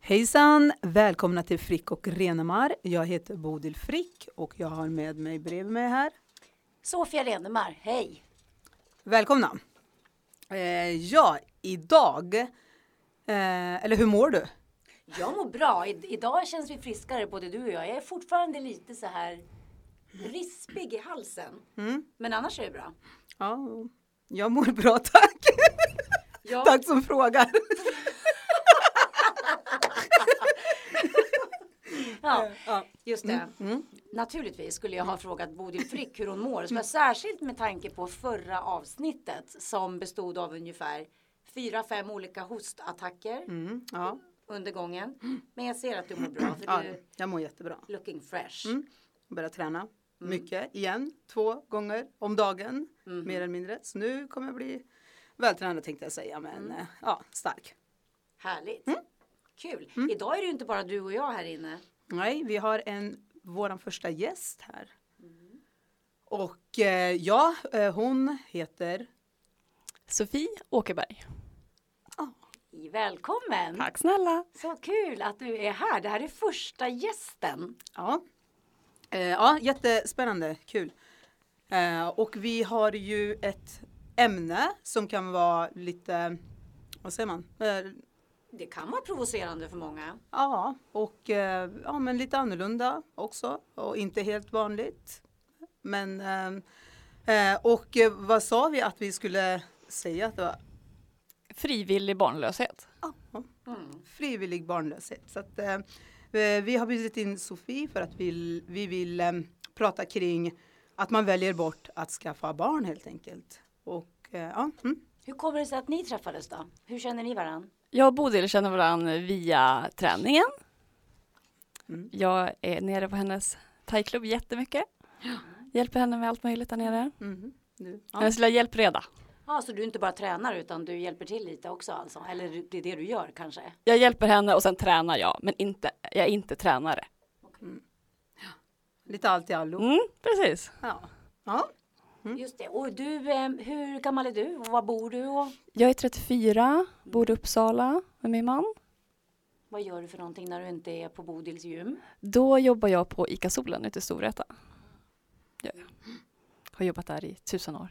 Hejsan! Välkomna till Frick och Renemar. Jag heter Bodil Frick och jag har med mig bredvid mig här. Sofia Renemar, hej! Välkomna! Eh, ja, idag, eh, eller hur mår du? Jag mår bra. I, idag känns vi friskare både du och jag. Jag är fortfarande lite så här rispig i halsen. Mm. Men annars är det bra. Ja, jag mår bra tack! Ja. Tack som frågar! Ja, Ja. just det. Mm. Naturligtvis skulle jag ha frågat Bodil Frick hur hon mår. Så särskilt med tanke på förra avsnittet som bestod av ungefär fyra, fem olika hostattacker Mm. Ja. under gången. Men jag ser att du mår bra för ja, du jag mår jättebra. looking fresh. Mm. Börja träna Mm. mycket igen, två gånger om dagen, Mhm. mer eller mindre. Så nu kommer jag bli vältränad tänkte jag säga, men Mm. eh, ja, stark. Härligt. Mm. Kul. Idag är det ju inte bara du och jag här inne. Nej, vi har en, våran första gäst här. Mm. Och eh, ja, eh, hon heter Sofie Åkerberg. Välkommen! Tack snälla. Så kul att du är här. Det här är första gästen. Ja, eh, ja jättespännande, kul. Eh, och vi har ju ett ämne som kan vara lite, vad säger man? Eh, Det kan vara provocerande för många. ja, och eh, ja, men lite annorlunda också och inte helt vanligt. Men ehm, eh, och eh, vad sa vi att vi skulle säga att det var? Frivillig barnlöshet. Ja, Mm. frivillig barnlöshet. Så att, eh, eh, vi har bjudit in Sofie för att vi, vi vill eh, prata kring att man väljer bort att skaffa barn helt enkelt. Och eh, ja, mm. Hur kommer det sig att ni träffades då? Hur känner ni varann? Jag och Bodil känner varandra via träningen. Mm. Jag är nere på hennes thaiklubb jättemycket. Hjälper henne med allt möjligt där nere. Mhm. Du, ja. Lilla hjälpreda. Ja, så du inte bara tränar utan du hjälper till lite också alltså? Eller det är det du gör kanske? Jag hjälper henne och sen tränar jag, men inte, jag är inte tränare. Lite allt i allo. Mm, precis. Ja. Ja. Just det. Och du, eh, hur gammal är du? Och var bor du? Och Jag är 34, bor i Uppsala med min man. vad gör du för någonting när du inte är på Bodils gym? Då jobbar jag på ICA Solen ute i Storvreta. Ja, ja. Har jobbat där i tusen år.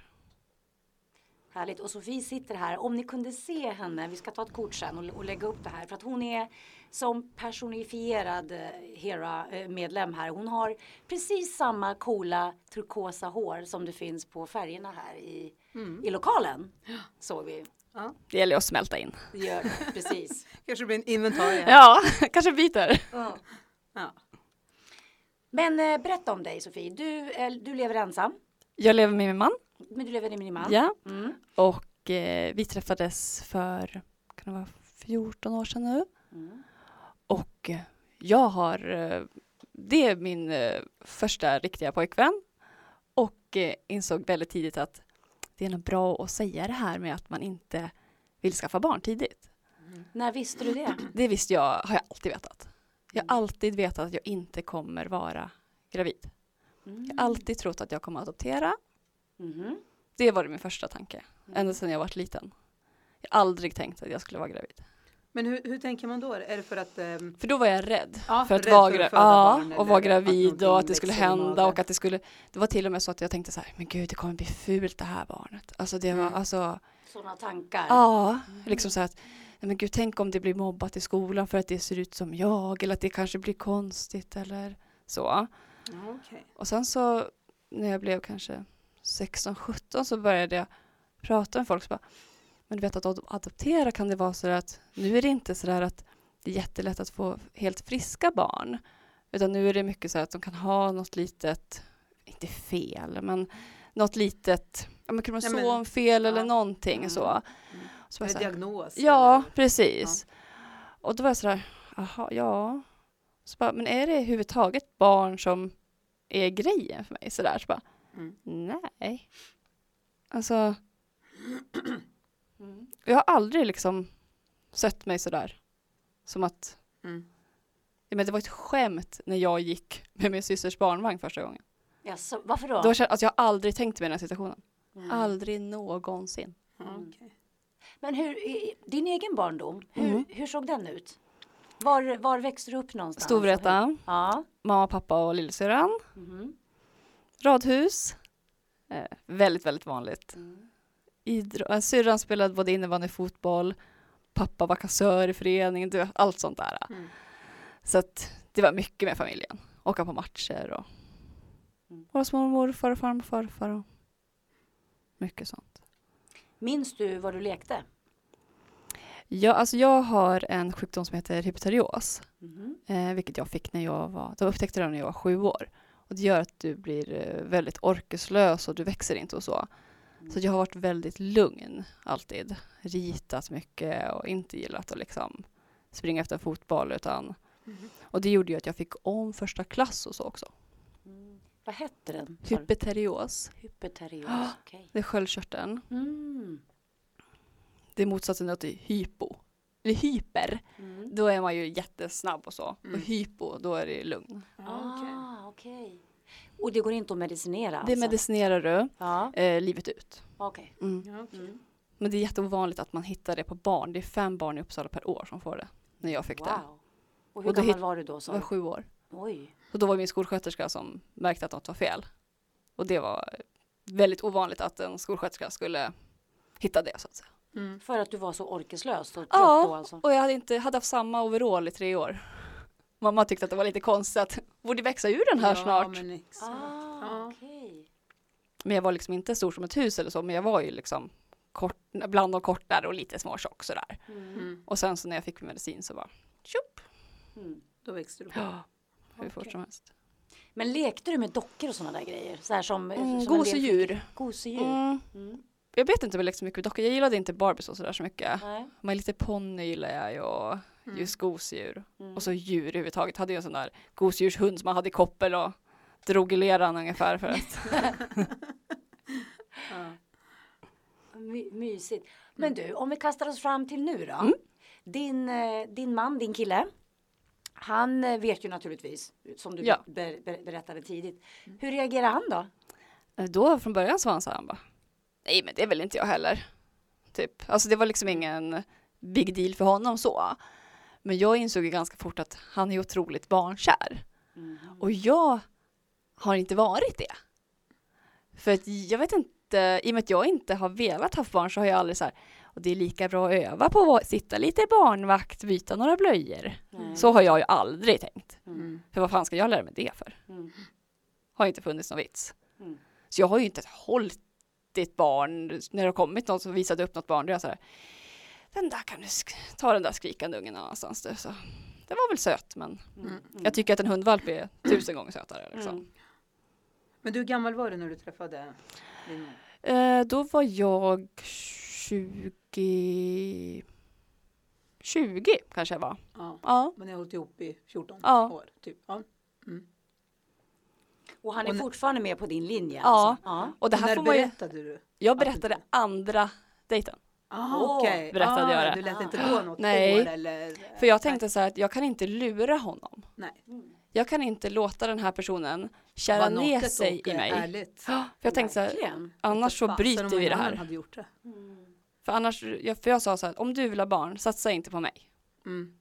Härligt. Och Sofie sitter här. Om ni kunde se henne, vi ska ta ett kort sen och, och lägga upp det här. För att hon är som personifierad eh, Hera-medlem här. Hon har precis samma coola turkosa hår som det finns på färgerna här i, Mm. i lokalen. Såg vi. ja. Det gäller att smälta in. Det gör det, precis. Kanske blir en inventarie. Ja, kanske byter. Ja. Ja. Men eh, berätta om dig Sofie. Du, eh, du lever ensam. Jag lever med min man. Men du lever med din man. Ja, Mm. och eh, vi träffades för kan det vara 14 år sedan nu. Mm. Och eh, jag har, eh, det är min eh, första riktiga pojkvän. Och insåg väldigt tidigt att det är nog bra att säga det här med att man inte vill skaffa barn tidigt. När visste du det? Det visste jag, har jag alltid vetat. Jag har alltid vetat att jag inte kommer vara gravid. Mm. Jag har alltid trott att jag kommer adoptera. Mhm. Det var min första tanke, ända sedan jag var liten. Jag har aldrig tänkt att jag skulle vara gravid. Men hur, hur tänker man då? Är det för att ehm, För då var jag rädd. Ja, för att vara, att gra- ja, och vara att gravid någonting och att det skulle i hända och att det skulle Det var till och med så att jag tänkte så här, men gud det kommer bli fult det här barnet. Alltså det var Mm. alltså Sådana tankar. Ja, liksom så här att men gud tänk om det blir mobbat i skolan för att det ser ut som jag eller att det kanske blir konstigt eller så. okej. Och sen så när jag blev kanske 16-17 så började jag prata med folk så bara, men du vet att ad- adoptera kan det vara så att nu är det inte så där att det är jättelätt att få helt friska barn. Utan nu är det mycket så att de kan ha något litet, inte fel, men något litet, ja men kromosomfel eller ja. någonting Mm. så. Mm. så så här, diagnos? Ja, eller? precis. Och då var jag sådär, jaha, ja. Så bara, men är det överhuvudtaget barn som är grejen för mig? Sådär, så bara, Mm. nej. Alltså, Mm. jag har aldrig liksom sett mig sådär. Som att, Mm. ja, men det var ett skämt när jag gick med min systers barnvagn första gången. Jaså, varför då? Då kände, alltså jag har aldrig tänkt mig den här situationen. Mm. Aldrig någonsin. Ja, Mm. okej. Men hur, i- din egen barndom, hur, Mm. hur såg den ut? Var, var växte du upp någonstans? Storvreta, Ja. mamma, pappa och lillsyrran. Mhm. Radhus. Eh, väldigt, väldigt vanligt. Mm. Idro- äh, syrran spelade både innebandy och fotboll. Pappa var kassör i föreningen, allt sånt där. Mm. Så att det var mycket med familjen. Åka på matcher och Mm. vara små morfar och farmor och farfar och mycket sånt. Minns du vad du lekte? Ja, alltså jag har en sjukdom som heter hypoterios, Mhm. eh, vilket jag fick när jag var, de upptäckte det när jag var sju år. Och det gör att du blir eh, väldigt orkeslös och du växer inte och så. Mm. Så jag har varit väldigt lugn alltid. Ritat mycket och inte gillat att liksom springa efter fotboll utan Mhm. och det gjorde ju att jag fick om första klass och så också. Mm. Vad hette den? sa du? Hypoterios, Hypoterios. okej. det är sköldkörteln. Mm. Det är motsatsen till hypo. Eller hyper, Mm. då är man ju jättesnabb och så. Mm. Och hypo, då är det lugn. Ja, okej. Ah, okej. Och det går inte att medicinera Det alltså? medicinerar du Ja, eh, livet ut. okej. Mm. Okej. Mm. Men det är jätteovanligt att man hittar det på barn. Det är fem barn i Uppsala per år som får det. När jag fick det. Wow. Och hur Och gammal var du då? Jag sa var sju år. Oj. Och då var det min skolsköterska som märkte att något var fel. Och det var väldigt ovanligt att en skolsköterska skulle hitta det så att säga. Mm. För att du var så orkeslös och trött Ja. då alltså? Och jag hade inte, hade haft samma overall i tre år. Mamma tyckte att det var lite konstigt att borde växa ur den här ja, snart. Men exakt. Ah, Ja. okej. Men jag var liksom inte stor som ett hus eller så, men jag var ju liksom kort, bland de kortare och lite småtjock sådär. Mm. Mm. Och sen så när jag fick min medicin så var tjopp, Mm. Då växte du på. ja, hur fort Okej. som helst. Men lekte du med dockor och sådana där grejer? Så här som, Mm, som gosedjur. Gosedjur? Mm. Jag vet inte så mycket med dockor, jag gillade inte Barbies och sådär så mycket. Nej. Men lite ponny gillar jag ju och Mm. just gosedjur. Mm. Och så djur överhuvudtaget. Hade ju en sån där gosedjurshund som man hade i koppel och drog i leran ungefär för att Ja. My, mysigt. Men du, om vi kastar oss fram till nu då. Mm. Din, eh, din man, din kille. Han eh, vet ju naturligtvis, som du Ja. ber, ber, berättade tidigt. Hur reagerar han då? Eh, Då från början så var han så här, han bara, nej men det är väl inte jag heller. Typ, alltså det var liksom ingen big deal för honom så. Men jag insåg ju ganska fort att han är otroligt barnkär. Mm. Och jag har inte varit det. För att jag vet inte, i och med att jag inte har velat ha barn så har jag aldrig så här, och det är lika bra att öva på att sitta lite barnvakt, byta några blöjor. Nej. Så har jag ju aldrig tänkt. Mm. För vad fan ska jag lära mig det för? Mm. Har inte funnits någon vits. Mm. Så jag har ju inte hållit ett barn, när det har kommit någon som visade upp något barn, då är jag så här, den där kan du ta den där skrikande ungen någonstans du. Så det var väl söt, men Mm. Mm. jag tycker att en hundvalp är tusen gånger sötare. Liksom. Mm. Men du, hur gammal var du när du träffade din? Eh, då var jag 20... 20 kanske jag var. Ja. Ja. Men ni har hållit ihop i 14 Ja. år. Typ. Ja. Och han är Och fortfarande med på din linje? Ja. Alltså. ja. Och det Och här när får man ju... berättade du? Jag berättade andra dejten. Ah, okej. berättade jag det. Du lät inte gå något Nej. år eller? För jag tänkte så här att jag kan inte lura honom. Nej. Jag kan inte låta den här personen kära ner sig och, i mig. Ärligt. För jag tänkte så här, annars så bryter vi det här. hade gjort det. Mm. För annars, jag, för jag sa så här, om du vill ha barn, satsa inte på mig. Mm.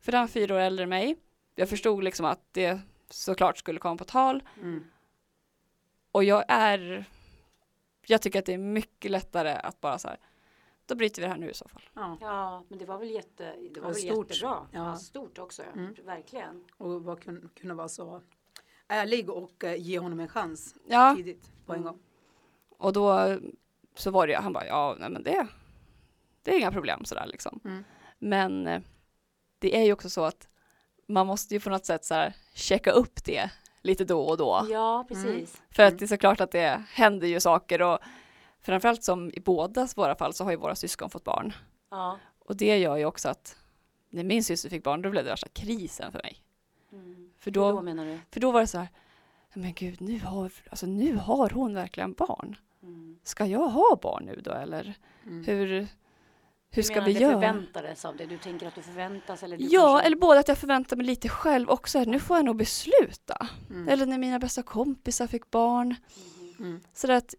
För han är fyra år äldre än mig. Jag förstod liksom att det såklart skulle komma på tal. Mm. Och jag är, jag tycker att det är mycket lättare att bara så här, då bryter vi det här nu i så fall. Ja. Ja, men det var väl, jätte, det var Ja, väl stort. jättebra. Ja. Stort också, Mm. verkligen. Och vad kun, kunna vara så ärlig och eh, ge honom en chans Ja, tidigt på en Mm. gång. och då så var det, han bara, ja, nej men det, det är inga problem sådär liksom. Mm. Men eh, det är ju också så att man måste ju på något sätt så här checka upp det lite då och då. Ja, precis. För att Mm. det är såklart att det händer ju saker och framförallt som i bådas våra fall så har ju våra syskon fått barn. Ja. Och det gör ju också att när min syster fick barn då blev det värsta krisen för mig. Mm. För Då, då, då menar du? för då var det så här, men gud nu har, alltså nu har hon verkligen barn. Mm. Ska jag ha barn nu då eller Mm. hur, hur Du ska menar vi det göra? förväntades av det? Du tänker att du förväntas? Eller du Ja, kanske... eller både att jag förväntar mig lite själv också, nu får jag nog besluta. Mm. Eller när mina bästa kompisar fick barn. Mhm. Mm. Så att,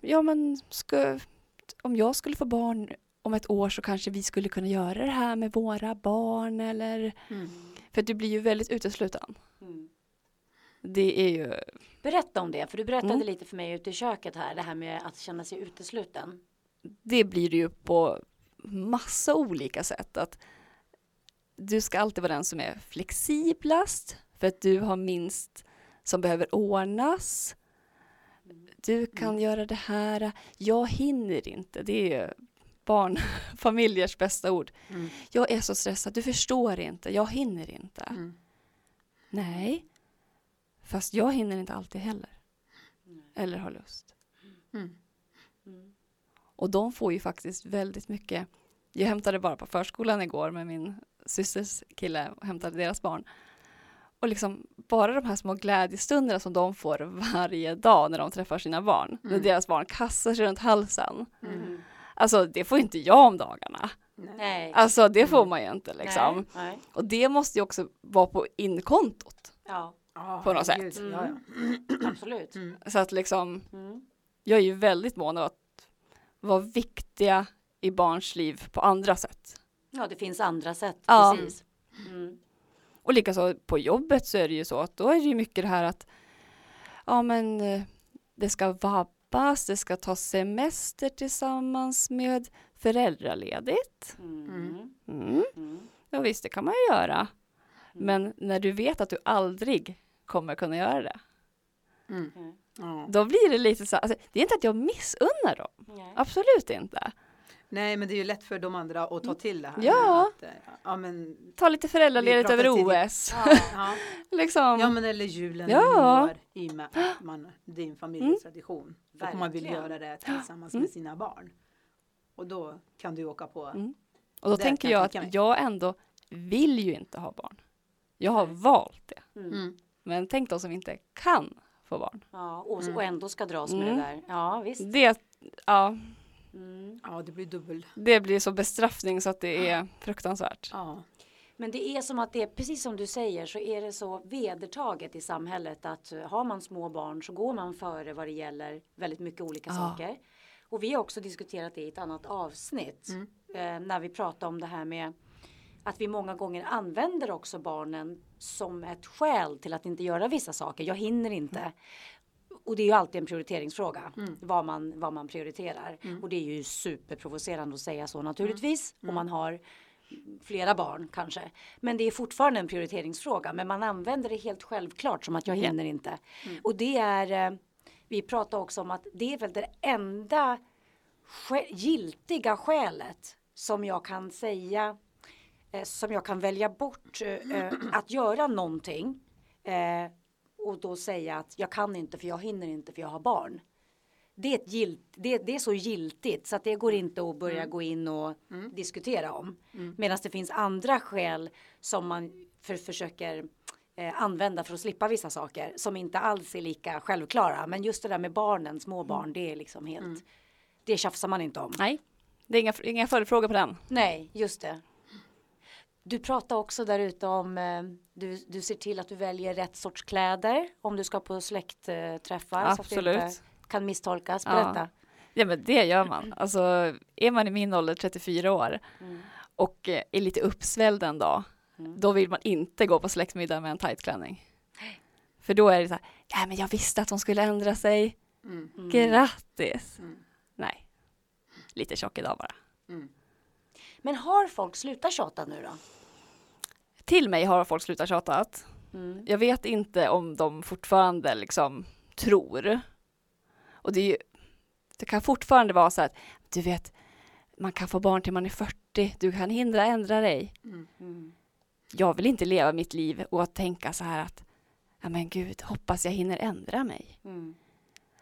ja men, ska, om jag skulle få barn om ett år så kanske vi skulle kunna göra det här med våra barn eller Mm. för du blir ju väldigt utesluten. Mm. Det är ju Berätta om det, för du berättade Mm. lite för mig ute i köket här, det här med att känna sig utesluten. det blir det ju på massa olika sätt. Att du ska alltid vara den som är flexiblast för att du har minst som behöver ordnas. Du kan göra det här. Jag hinner inte. Det är barnfamiljers bästa ord. Mm. Jag är så stressad. Du förstår inte. Jag hinner inte. Mm. Nej. Fast jag hinner inte alltid heller. Eller har lust. Mm. Mm. Och de får ju faktiskt väldigt mycket. Jag hämtade bara på förskolan igår med min systers kille och hämtade deras barn. Och liksom bara de här små glädjestunderna som de får varje dag när de träffar sina barn. När Mm. deras barn kastar sig runt halsen. Mm. Alltså det får inte jag om dagarna. Nej. Alltså det får man ju inte liksom. Nej. Nej. Och det måste ju också vara på inkontot. Ja, Ja, På något sätt. Ja, ja. absolut. Mm. Så att liksom Mm. jag är ju väldigt mån om att vara viktiga i barns liv på andra sätt. Ja, det finns andra sätt. Ja. Precis. Mm. Och likaså på jobbet så är det ju så att då är det ju mycket det här att ja men eh, det ska vabbas, det ska ta semester tillsammans med föräldraledigt. Mm. Mm. Mm. Ja visst, det kan man ju göra. Men när du vet att du aldrig kommer kunna göra det, Mm. Mm. Ja. då blir det lite så, alltså, det är inte att jag missunnar dem, Nej. absolut inte. Nej, men det är ju lätt för de andra att ta till det här. Ja. Att, eh, ja, men, Ta lite föräldraledigt över. OS. Ja. ja. Liksom. ja, men eller julen Ja. i och med att man, det är en familjetradition. Och man vill göra det tillsammans Mm. med sina barn. Och då kan du åka på. Mm. Och då tänker jag jag mig. att jag ändå vill ju inte ha barn. Jag har valt det. Mm. Mm. Men tänk de som inte kan få barn. Ja, och, Mm. och ändå ska dras med Mm. det där. Ja, visst. Det, ja, Mm. Ja, det blir dubbel. det blir så bestraffning så att det är fruktansvärt. Ja. Men det är som att det är precis som du säger så är det så vedertaget i samhället att eh, har man små barn så går man före vad det gäller väldigt mycket olika Ja. saker. Och vi har också diskuterat det i ett annat avsnitt Mm. eh, när vi pratar om det här med att vi många gånger använder också barnen som ett skäl till att inte göra vissa saker. Jag hinner inte. Och det är ju alltid en prioriteringsfråga Mm. vad, man, vad man prioriterar. Mm. Och det är ju superprovocerande att säga så naturligtvis om man har flera barn kanske. Men det är fortfarande en prioriteringsfråga. Men man använder det helt självklart som att jag Ja. hinner inte. Mm. Och det är, eh, vi pratar också om att det är väl det enda giltiga skälet som jag kan säga som jag kan välja bort eh, eh, att göra någonting eh, och då säga att jag kan inte för jag hinner inte för jag har barn. Det är, ett gilt, det, det är så giltigt så att det går inte att börja gå in och Mm. diskutera om. Mm. Medan det finns andra skäl som man för, försöker eh, använda för att slippa vissa saker som inte alls är lika självklara. Men just det där med barnen, små barn, det är liksom helt, Mm. det tjafsar man inte om. Nej, det är inga, inga följdfrågor på den. Nej, just det. Du pratar också där ute om eh, du, du ser till att du väljer rätt sorts kläder om du ska på släktträffar. Så att det Absolut. inte kan misstolkas. Ja. Berätta. Ja men det gör man. Alltså är man i min ålder 34 år Mm. och eh, är lite uppsvälld en dag, Mm. då vill man inte gå på släktmiddag med en tight klänning. För då är det så här, ja men jag visste att hon skulle ändra sig. Mm. grattis. Mm. Nej, lite tjock idag bara. Mm. Men har folk slutat tjata nu då? Till mig har folk slutat tjatat. Mm. Jag vet inte om de fortfarande liksom tror. Och det, ju, det kan fortfarande vara så att, du vet, man kan få barn till man är 40, du kan hindra ändra dig. Mm. Mm. Jag vill inte leva mitt liv och att tänka så här att, ja men gud, hoppas jag hinner ändra mig. Mm.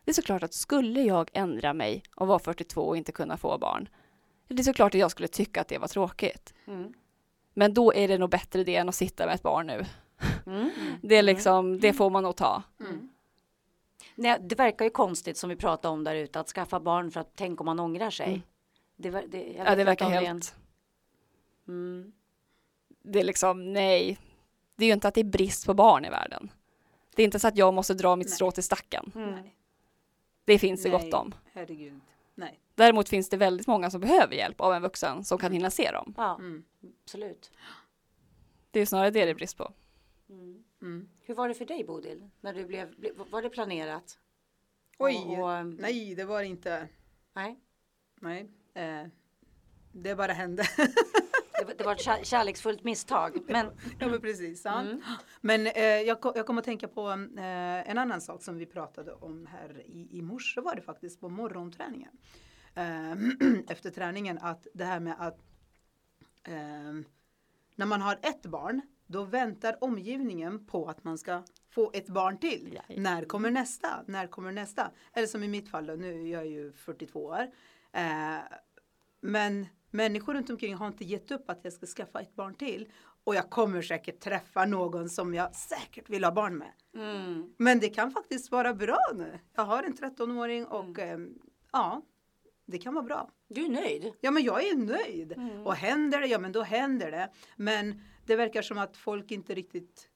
Det är såklart att skulle jag ändra mig och vara 42 och inte kunna få barn, det är såklart att jag skulle tycka att det var tråkigt. Mm. Men då är det nog bättre det än att sitta med ett barn nu. Mm. Det är liksom, det får man nog ta. Mm. Nej, det verkar ju konstigt som vi pratade om där ute att skaffa barn för att tänk om man ångrar sig. Mm. Det, det, Ja, det verkar helt, Mm. det är liksom, nej. Det är ju inte att det är brist på barn i världen. Det är inte så att jag måste dra mitt Nej. strå till stacken. Mm. Det finns det gott om. herregud. Nej. Däremot finns det väldigt många som behöver hjälp av en vuxen som kan hinna se dem. Ja, Mm. absolut. Det är snarare det det är brist på. Mm. Mm. Hur var det för dig Bodil? När du blev, ble- var det planerat? Oj, Och- och, nej det var inte, Nej, nej. Eh, det bara hände. det, var- det var ett kär, kärleksfullt misstag. Men ja men precis. Ja. Mm. Men eh, jag, jag kommer att tänka på eh, en annan sak som vi pratade om här i, i morse var det faktiskt på morgonträningen. Eh, efter träningen att det här med att eh, när man har ett barn då väntar omgivningen på att man ska få ett barn till. Ja. När kommer nästa? När kommer nästa? Eller som i mitt fall då, nu är jag ju 42 år. Eh, men människor runt omkring har inte gett upp att jag ska skaffa ett barn till. Och jag kommer säkert träffa någon som jag säkert vill ha barn med. mm, Men det kan faktiskt vara bra nu. Jag har en 13-åring och Mm. eh, ja, det kan vara bra. du är nöjd? Ja, men jag är nöjd. Mm. Och händer det, ja men då händer det. Men det verkar som att folk inte riktigt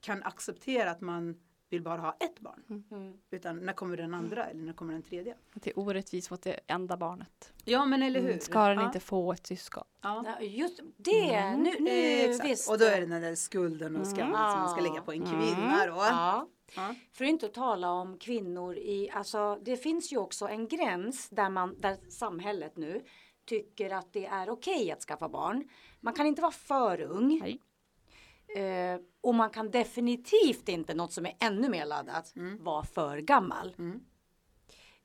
kan acceptera att man vill bara ha ett barn. Mm. Utan när kommer den andra eller när kommer den tredje? Att det är orättvist mot det enda barnet. Ja, men eller hur? Mm, Ska den ja. inte få ett syskon? Ja. Ja, just det, Mm. nu, nu Exakt. visst. Och då är det den där skulden och skammen som man ska lägga på en kvinna då. Ja. Ja. För att inte tala om kvinnor i, alltså det finns ju också en gräns där man, där samhället nu tycker att det är okej att skaffa barn. Man kan inte vara för ung. Nej. Eh, och man kan definitivt inte, något som är ännu mer laddat, Mm. vara för gammal. Mm.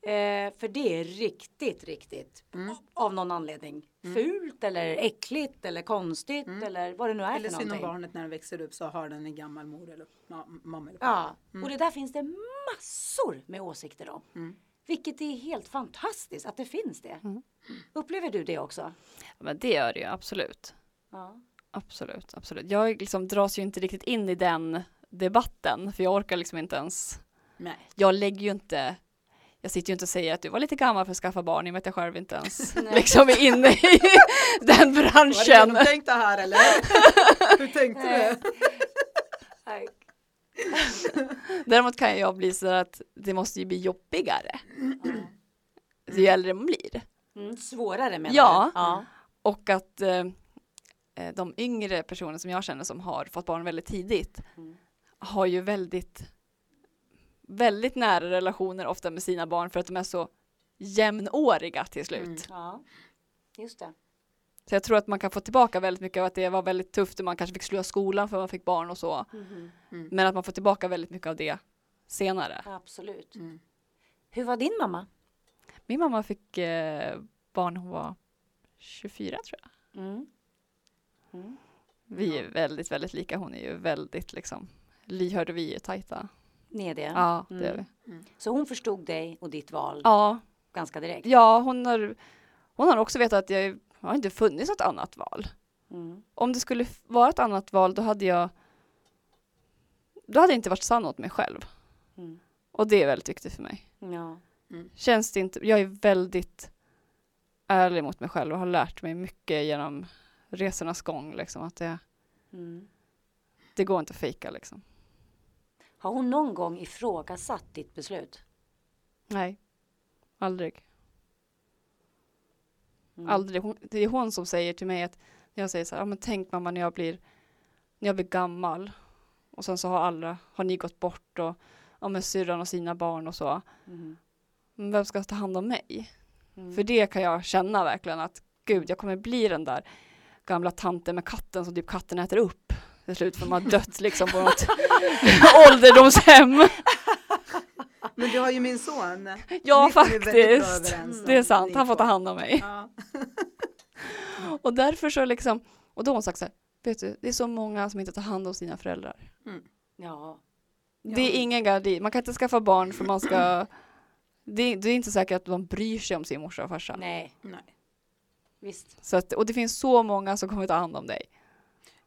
Eh, för det är riktigt, riktigt Mm. av någon anledning fult eller äckligt eller konstigt Mm. eller vad det nu är Eller för synd om någonting. barnet när den växer upp så har den en gammal mor eller ma- mamma eller Ja, Mm. och det där finns det massor med åsikter om. Mm. Vilket är helt fantastiskt att det finns det. Mm. Upplever du det också? Ja, men det gör det ju absolut. Ja. Absolut, absolut. Jag liksom dras ju inte riktigt in i den debatten, för jag orkar liksom inte ens. Nej. Jag lägger ju inte, jag sitter ju inte och säger att du var lite gammal för att skaffa barn, i och med att jag själv inte ens liksom är inne i den Var det branschen. genomtänkt det här eller? Hur tänkte Nej. du? Nej. Däremot kan jag bli så att det måste ju bli jobbigare. Ju äldre man blir. Mm, svårare menar Ja. du? Ja. Och att eh, de yngre personer som jag känner som har fått barn väldigt tidigt Mm. har ju väldigt väldigt nära relationer ofta med sina barn för att de är så jämnåriga till slut. Mm. ja. Just det. Så jag tror att man kan få tillbaka väldigt mycket av att det var väldigt tufft och man kanske fick sluta skolan för man fick barn och så. Mhm. Men att man får tillbaka väldigt mycket av det senare. Absolut. Mm. Hur var din mamma? Min mamma fick eh, barn när hon var 24 tror jag. Mm. Mm. Vi är väldigt, väldigt lika. Hon är ju väldigt liksom lyhörd och vi är tajta. Ni är det? Ja, det är Mm. vi. Så hon förstod dig och ditt val Ja, ganska direkt? ja hon, har, hon har också vetat att jag har inte funnits något annat val. Mm. Om det skulle vara ett annat val då hade jag då hade jag inte varit sann åt mig själv. Mm. Och det är väldigt viktigt för mig. Ja. Känns det inte, jag är väldigt ärlig mot mig själv och har lärt mig mycket genom resornas gång liksom att det, Mm. det går inte att fejka liksom. Har hon någon gång ifrågasatt ditt beslut? Nej, aldrig. Mm. Aldrig. Hon, det är hon som säger till mig att jag säger så här, ja men tänk mamma när jag blir, när jag blir gammal och sen så har alla, har ni gått bort och ja men syrran och sina barn och så. Mm. Men vem ska ta hand om mig? Mm. För det kan jag känna verkligen att gud, jag kommer bli den där gamla tanten med katten som typ katten äter upp till slut för man har dött liksom på något ålderdomshem. Men du har ju min son. Ja, Ni faktiskt. Det är sant, han får ta hand om mig. Ja. Och därför så liksom, och då har hon sagt så här, vet du, det är så många som inte tar hand om sina föräldrar. Ja. Det är ingen garanti, man kan inte skaffa barn för man ska, det är, det är inte säkert att de bryr sig om sin morsa och farsa. Nej, Nej. Visst. Så att, och det finns så många som kommer ta hand om dig.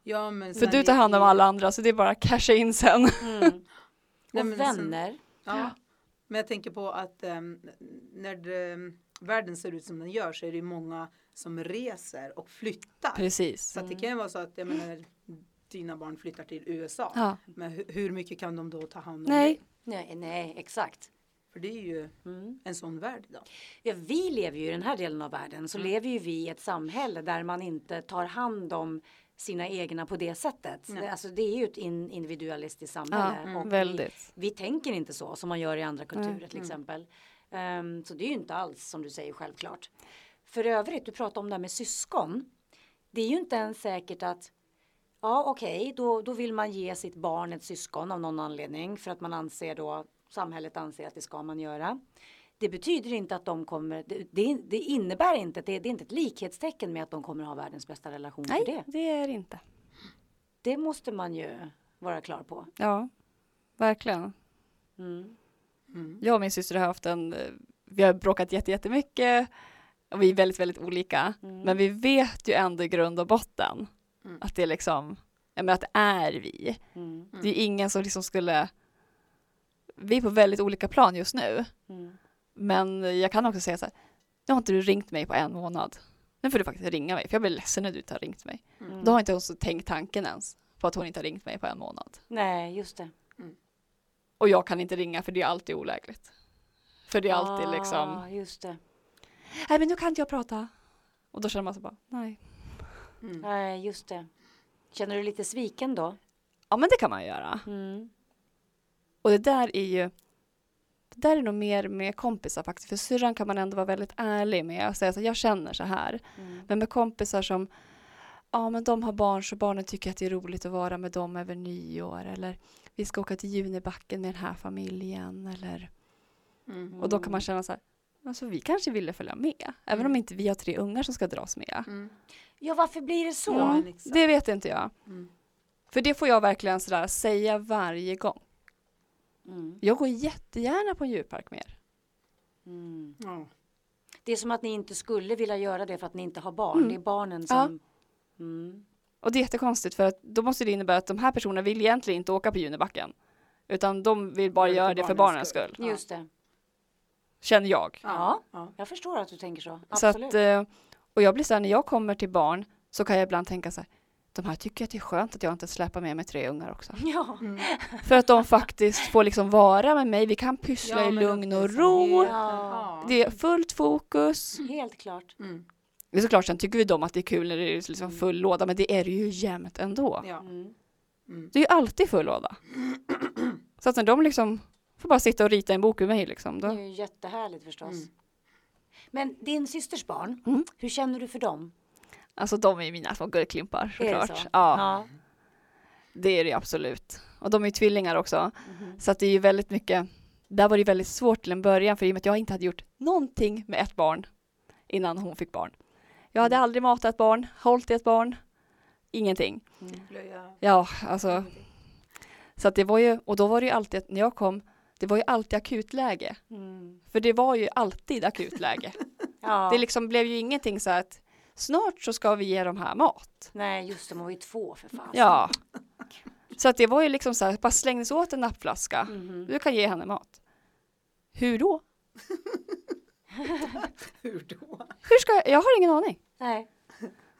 Ja, men För du tar hand om alla andra så det är bara att casha in sen. Mm. Nej, Och men sen- vänner. Ja. Men jag tänker på att ehm, när det, världen ser ut som den gör så är det ju många som reser och flyttar. Precis. Så det kan ju vara så att jag menar, dina barn flyttar till USA. Ja. Men hur, hur mycket kan de då ta hand om Nej. dig? Nej, nej, exakt. För det är ju Mm. en sån värld idag. Ja, vi lever ju i den här delen av världen så Mm. lever ju vi i ett samhälle där man inte tar hand om sina egna på det sättet. Nej. Det, alltså, det är ju ett in, individualistiskt samhälle. Ja, och vi, väldigt. vi tänker inte så som man gör i andra kulturer till exempel. Ehm, så det är ju inte alls som du säger självklart. För övrigt, du pratar om det här med syskon. Det är ju inte ens säkert att Ja okej, då, då vill man ge sitt barn ett syskon av någon anledning för att man anser då samhället anser att det ska man göra. Det betyder inte att de kommer, det, det, innebär inte, det, det är inte ett likhetstecken med att de kommer ha världens bästa relation Nej, det. det är det inte. Det måste man ju vara klar på. Ja, verkligen. Mm. Mm. Jag och min syster har haft en, vi har bråkat jätte- jättemycket och vi är väldigt, väldigt olika. Mm. Men vi vet ju ändå i grund och botten Mm. att det är liksom, ja men att det är vi. Mm. Det är ingen som liksom skulle, vi är på väldigt olika plan just nu. Mm. Men jag kan också säga så här, nu har inte du ringt mig på en månad. Nu får du faktiskt ringa mig, för jag blir ledsen när du inte har ringt mig. Mm. Då har inte hon så tänkt tanken ens på att hon inte har ringt mig på en månad. Nej, just det. Och jag kan inte ringa för det är alltid olägligt. För det är alltid liksom, Ah, just det. nej men nu kan inte jag prata. Och då känner man så bara, nej. Mm. Nej, just det. Känner du lite sviken då? Ja men det kan man göra. Mm. Och det där är ju, det där är nog mer med kompisar faktiskt. För syrran kan man ändå vara väldigt ärlig med och säga så jag känner så här. Mm. Men med kompisar som, ja men de har barn så barnen tycker att det är roligt att vara med dem över nyår. Eller vi ska åka till Junibacken med den här familjen. Eller, Mm. och då kan man känna så här, alltså vi kanske ville följa med. Även om inte vi har tre ungar som ska dras med. Mm. Ja, varför blir det så? Ja, Mm, exakt. det vet inte jag. Mm. För det får jag verkligen sådär säga varje gång. Mm. Jag går jättegärna på en djurpark med er. Mm. Ja. Det är som att ni inte skulle vilja göra det för att ni inte har barn. Mm. Det är barnen Ja. som... Mm. Och det är jättekonstigt för att då måste det innebära att de här personerna vill egentligen inte åka på Junibacken. Utan de vill bara göra det för barnens skull. skull. Ja. Just det. Känner jag. Ja. Ja. Jag förstår att du tänker så. Så Absolut. att, eh, och jag blir så här, när jag kommer till barn så kan jag ibland tänka så här, de här tycker att det är skönt att jag inte släpar med mig tre ungar också. Ja. Mm. För att de faktiskt får liksom vara med mig, vi kan pyssla Ja, i lugn och ro. Ja. Det är fullt fokus. Helt klart. Mm. Det är såklart, sen tycker vi dem att det är kul när det är liksom full låda, men det är det ju jämt ändå. Ja. Mm. Mm. Det är ju alltid full låda. Så att när de liksom får bara sitta och rita en bok med mig liksom, Det är då, ju jättehärligt förstås. Mm. Men din systers barn, Mm. hur känner du för dem? Alltså de är ju mina små guldklimpar Är det såklart. så? Ja, ja. det är det ju absolut. Och de är ju tvillingar också. Mhm. Så att det är ju väldigt mycket, där var det ju väldigt svårt till en början för i och med att jag inte hade gjort någonting med ett barn innan hon fick barn. Jag hade aldrig matat ett barn, hållit i ett barn, ingenting. Mm. Ja, alltså. Så att det var ju, och då var det ju alltid, när jag kom, det var ju alltid akutläge. Mm. För det var ju alltid akutläge. Ja. Det liksom blev ju ingenting så att snart så ska vi ge dem här mat. Nej, just det, man var ju två för fan. Ja. Så att det var ju liksom så här, bara slängdes åt en nappflaska. Mhm. Du kan ge henne mat. Hur då? Hur då? Hur ska jag? Jag har ingen aning. Nej.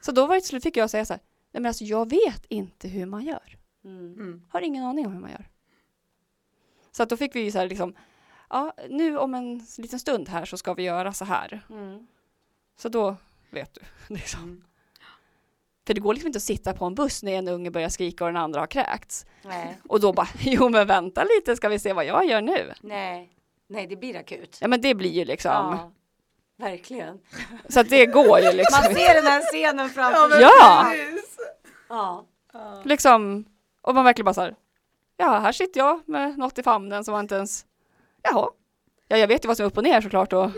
Så då var det till slut fick jag säga så här, nej men alltså jag vet inte hur man gör. Mm. Mm. Har ingen aning om hur man gör. Så att då fick vi ju så här liksom, ja nu om en liten stund här så ska vi göra så här. Mm. Så då vet du. Liksom. Mm. För det går liksom inte att sitta på en buss när en unge börjar skrika och den andra har kräkts. Nej. Och då bara, jo men vänta lite ska vi se vad jag gör nu. Nej. Nej, det blir akut. Ja men det blir ju liksom, Ja. Verkligen. så att det går ju liksom. Man ser den här scenen framför sig. Ja! Ja. Ja. liksom, och man verkligen bara så här, ja här sitter jag med något i famnen som man inte ens, jaha, ja jag vet ju vad som är upp och ner såklart och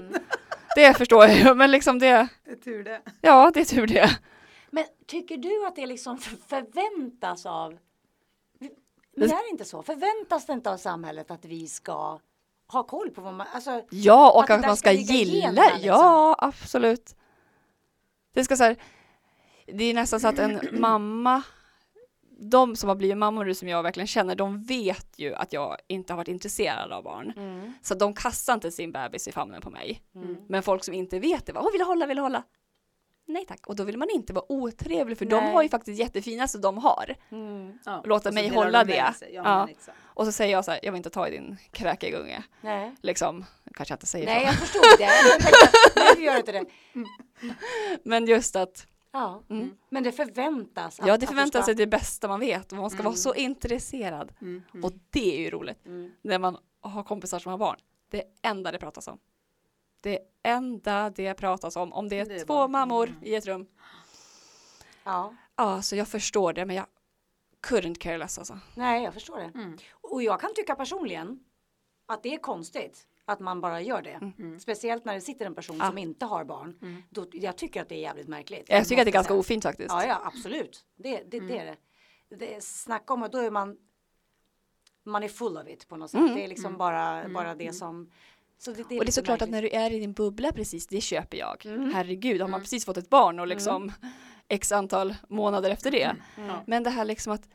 det förstår jag ju, men liksom det, Det är tur det. ja det är tur det. Men tycker du att det liksom för- förväntas av men är det inte så? Förväntas det inte av samhället att vi ska ha koll på vad man, alltså Ja, och Att att, man ska ska gilla, generna, liksom. ja absolut. Det ska så här, det är nästan så att en mamma, de som har blivit mammor nu som jag verkligen känner, de vet ju att jag inte har varit intresserad av barn. mm, Så de kastar inte sin bebis i famnen på mig. mm. Men folk som inte vet det, bara, åh vill hålla, vill hålla? nej tack. Och då vill man inte vara otrevlig för Nej. de har ju faktiskt jättefina så de har. Mm. Ja, Låta mig hålla de det. sig. Ja, Ja. exakt. Och så säger jag så här, jag vill inte ta i din kräkegunge. Nej. Liksom, kanske jag inte säger Nej, så. jag förstod det. Jag tänkte, Nu gör inte det. Men just att, Ja. Mm. Men det förväntas. att- ja att det du förväntar ska- sig det bästa man vet och man ska Mm. vara så intresserad. Mm, mm. Och det är ju roligt Mm. när man har kompisar som har barn. Det enda det pratas om. Det enda det pratas om, om det är, Det är två barn. mammor Mm. i ett rum. Ja. Ja, så jag förstår det men jag couldn't care less alltså. Nej, jag förstår det. Mm. Och jag kan tycka personligen att det är konstigt att man bara gör det. Mm. Speciellt när det sitter en person Ja. som inte har barn. Mm. Då, jag tycker att det är jävligt märkligt. Jag tycker att det är ganska säga. ofint faktiskt. Ja, ja, absolut. Det, det, Mm. det är det. det är, snacka om att då är man man är full of it på något sätt. Mm. Det är liksom Mm. bara, Mm. bara det som så det, Och det är såklart att när du är i din bubbla precis, det köper jag. Mm. Herregud, har man Mm. precis fått ett barn och liksom x antal månader efter det. Mm. Ja. Men det här liksom att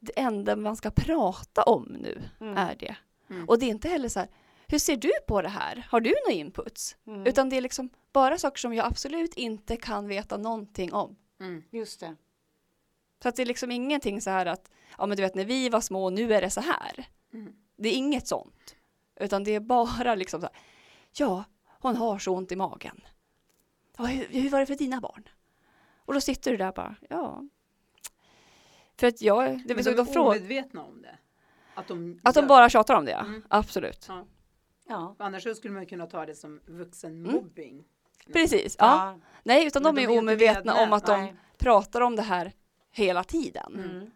det enda man ska prata om nu Mm. är det. Mm. Och det är inte heller så här, hur ser du på det här? Har du några inputs? Mm. Utan det är liksom bara saker som jag absolut inte kan veta någonting om. Mm. Just det. Så att det är liksom ingenting så här att, ja men du vet när vi var små, nu är det så här. Mm. Det är inget sånt. Utan det är bara liksom så här, ja, hon har så ont i magen. Ja, hur, hur var det för dina barn? Och då sitter du där bara, ja. För att jag, det Men blir de är omedvetna om det. Att de, att de bara tjatar om det, ja. Mm. Absolut. Ja. Ja. Annars så skulle man kunna ta det som vuxenmobbing. Precis, ja. Nej, utan Men de de är omedvetna om att de Nej. pratar om det här hela tiden. Mm.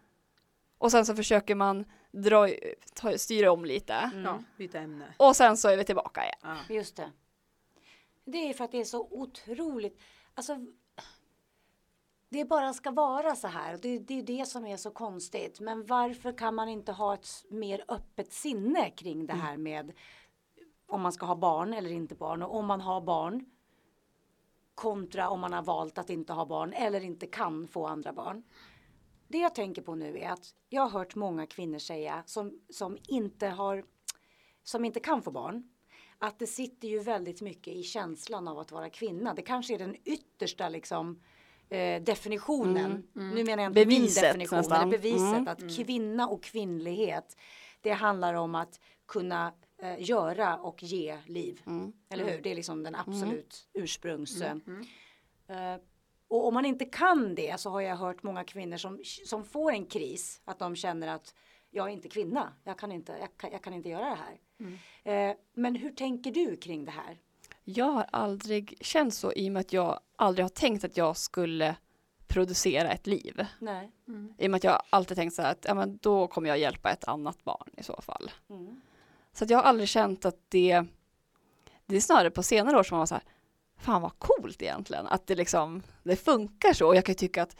Och sen så försöker man dra, ta, styra om lite. Mm. Ja, byta ämne. Och sen så är vi tillbaka igen. Ja. Just det. Det är för att det är så otroligt. Alltså. Det bara ska vara så här. Det, det är det som är så konstigt. Men varför kan man inte ha ett mer öppet sinne kring det här med om man ska ha barn eller inte barn och om man har barn kontra om man har valt att inte ha barn eller inte kan få andra barn. Det jag tänker på nu är att jag har hört många kvinnor säga som, som inte har som inte kan få barn att det sitter ju väldigt mycket i känslan av att vara kvinna. Det kanske är den yttersta liksom eh, definitionen. Mm, mm. Nu menar jag inte Beviset min definition, nästan. beviset Mm. att kvinna och kvinnlighet det handlar om att kunna eh, göra och ge liv. Mm. Eller hur? Det är liksom den absolut ursprungs... Mm. Mm. Eh, och om man inte kan det så har jag hört många kvinnor som, som får en kris. Att de känner att jag är inte kvinna. Jag kan inte, jag kan, jag kan inte göra det här. Mm. Eh, men hur tänker du kring det här? Jag har aldrig känt så i och med att jag aldrig har tänkt att jag skulle producera ett liv. Nej. Mm. I och med att jag alltid tänkt så här att ja, men då kommer jag hjälpa ett annat barn i så fall. Mm. Så att jag har aldrig känt att det, det är snarare på senare år som man var så här, fan vad coolt egentligen, att det liksom, det funkar så. Och jag kan ju tycka att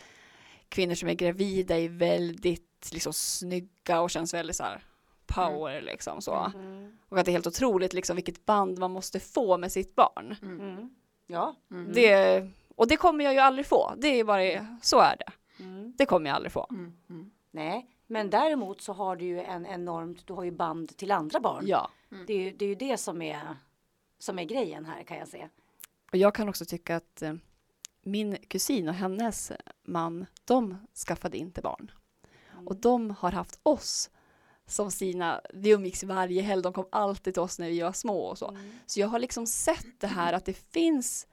kvinnor som är gravida är väldigt liksom snygga och känns väldigt så här power liksom så. Mm. Och att det är helt otroligt liksom vilket band man måste få med sitt barn. Mm. Ja. Mm. Det, och det kommer jag ju aldrig få, det är bara, så är det. Mm. Det kommer jag aldrig få. Mm. Mm. Nej, men däremot så har du ju en enormt, du har ju band till andra barn. Ja. Det, är ju, det är ju det som är, som är grejen här kan jag se. Och jag kan också tycka att eh, min kusin och hennes man, de skaffade inte barn. Mm. Och de har haft oss som sina, vi umgicks varje helg, de kom alltid till oss när vi var små och så. Mm. Så jag har liksom sett det här att det finns